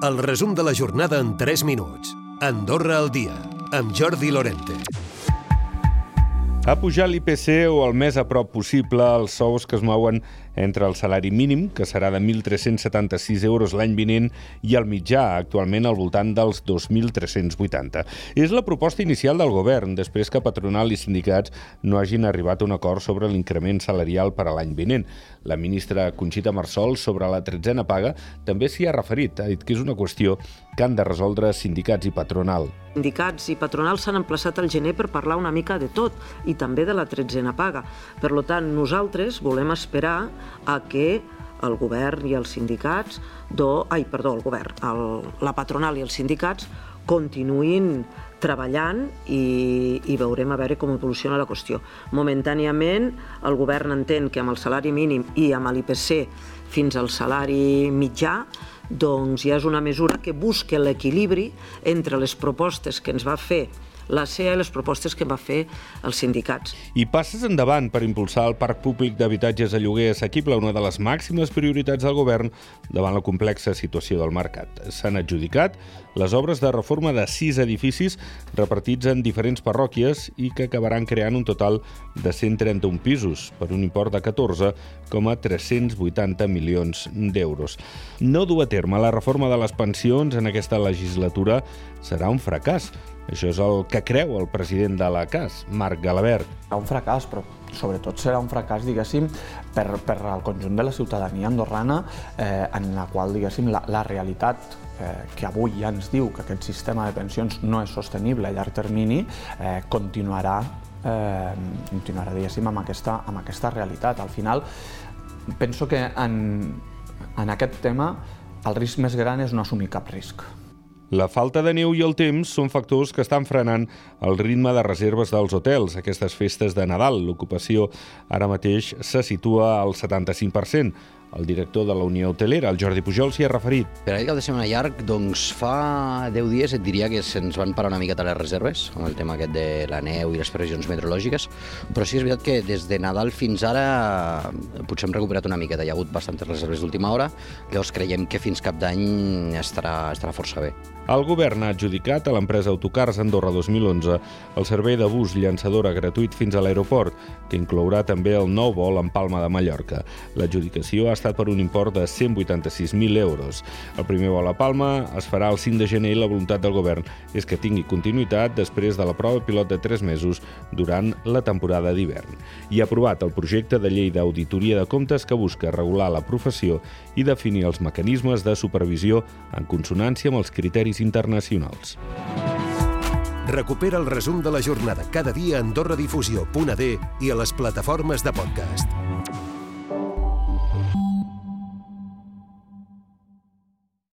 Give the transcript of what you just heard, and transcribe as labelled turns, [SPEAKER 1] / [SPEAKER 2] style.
[SPEAKER 1] El resum de la jornada en 3 minuts. Andorra al dia, amb Jordi Lorente.
[SPEAKER 2] Ha pujat l'IPC o el més a prop possible els sous que es mouen entre el salari mínim, que serà de 1.376 euros l'any vinent, i el mitjà, actualment al voltant dels 2.380. És la proposta inicial del govern, després que patronal i sindicats no hagin arribat a un acord sobre l'increment salarial per a l'any vinent. La ministra Conxita Marsol, sobre la tretzena paga, també s'hi ha referit. Ha dit que és una qüestió que han de resoldre sindicats i patronal.
[SPEAKER 3] Sindicats i patronals s'han emplaçat al gener per parlar una mica de tot i també de la tretzena paga. Per tant, nosaltres volem esperar a que el govern i els sindicats, do, ai, perdó, el govern, el, la patronal i els sindicats continuïn treballant i, i veurem a veure com evoluciona la qüestió. Momentàniament, el govern entén que amb el salari mínim i amb l'IPC fins al salari mitjà, doncs ja és una mesura que busca l'equilibri entre les propostes que ens va fer la CEA i les propostes que va fer els sindicats.
[SPEAKER 2] I passes endavant per impulsar el parc públic d'habitatges a lloguer assequible, una de les màximes prioritats del govern davant la complexa situació del mercat. S'han adjudicat les obres de reforma de sis edificis repartits en diferents parròquies i que acabaran creant un total de 131 pisos per un import de 14,380 milions d'euros. No dur a terme la reforma de les pensions en aquesta legislatura serà un fracàs. Això és el que creu el president de la CAS, Marc Galabert.
[SPEAKER 4] Un fracàs, però sobretot serà un fracàs, diguéssim, per, per al conjunt de la ciutadania andorrana, eh, en la qual, diguéssim, la, la realitat eh, que avui ja ens diu que aquest sistema de pensions no és sostenible a llarg termini, eh, continuarà, eh, continuarà diguéssim, amb aquesta, amb aquesta realitat. Al final, penso que en, en aquest tema el risc més gran és no assumir cap risc.
[SPEAKER 2] La falta de neu i el temps són factors que estan frenant el ritme de reserves dels hotels. Aquestes festes de Nadal, l'ocupació ara mateix se situa al 75%. El director de la Unió Hotelera, el Jordi Pujol, s'hi ha referit.
[SPEAKER 5] Per aquest cap de setmana llarg, doncs fa 10 dies et diria que se'ns van parar una miqueta les reserves, amb el tema aquest de la neu i les previsions meteorològiques, però sí és veritat que des de Nadal fins ara potser hem recuperat una miqueta. Hi ha hagut bastantes reserves d'última hora, llavors creiem que fins cap d'any estarà, estarà força bé.
[SPEAKER 2] El govern ha adjudicat a l'empresa Autocars Andorra 2011 el servei de bus llançadora gratuït fins a l'aeroport, que inclourà també el nou vol en Palma de Mallorca. L'adjudicació ha estat per un import de 186.000 euros. El primer vol a Palma es farà el 5 de gener i la voluntat del govern és que tingui continuïtat després de la prova pilot de 3 mesos durant la temporada d'hivern. I ha aprovat el projecte de llei d'auditoria de comptes que busca regular la professió i definir els mecanismes de supervisió en consonància amb els criteris internacionals.
[SPEAKER 1] Recupera el resum de la jornada cada dia a AndorraDifusió.d i a les plataformes de podcast.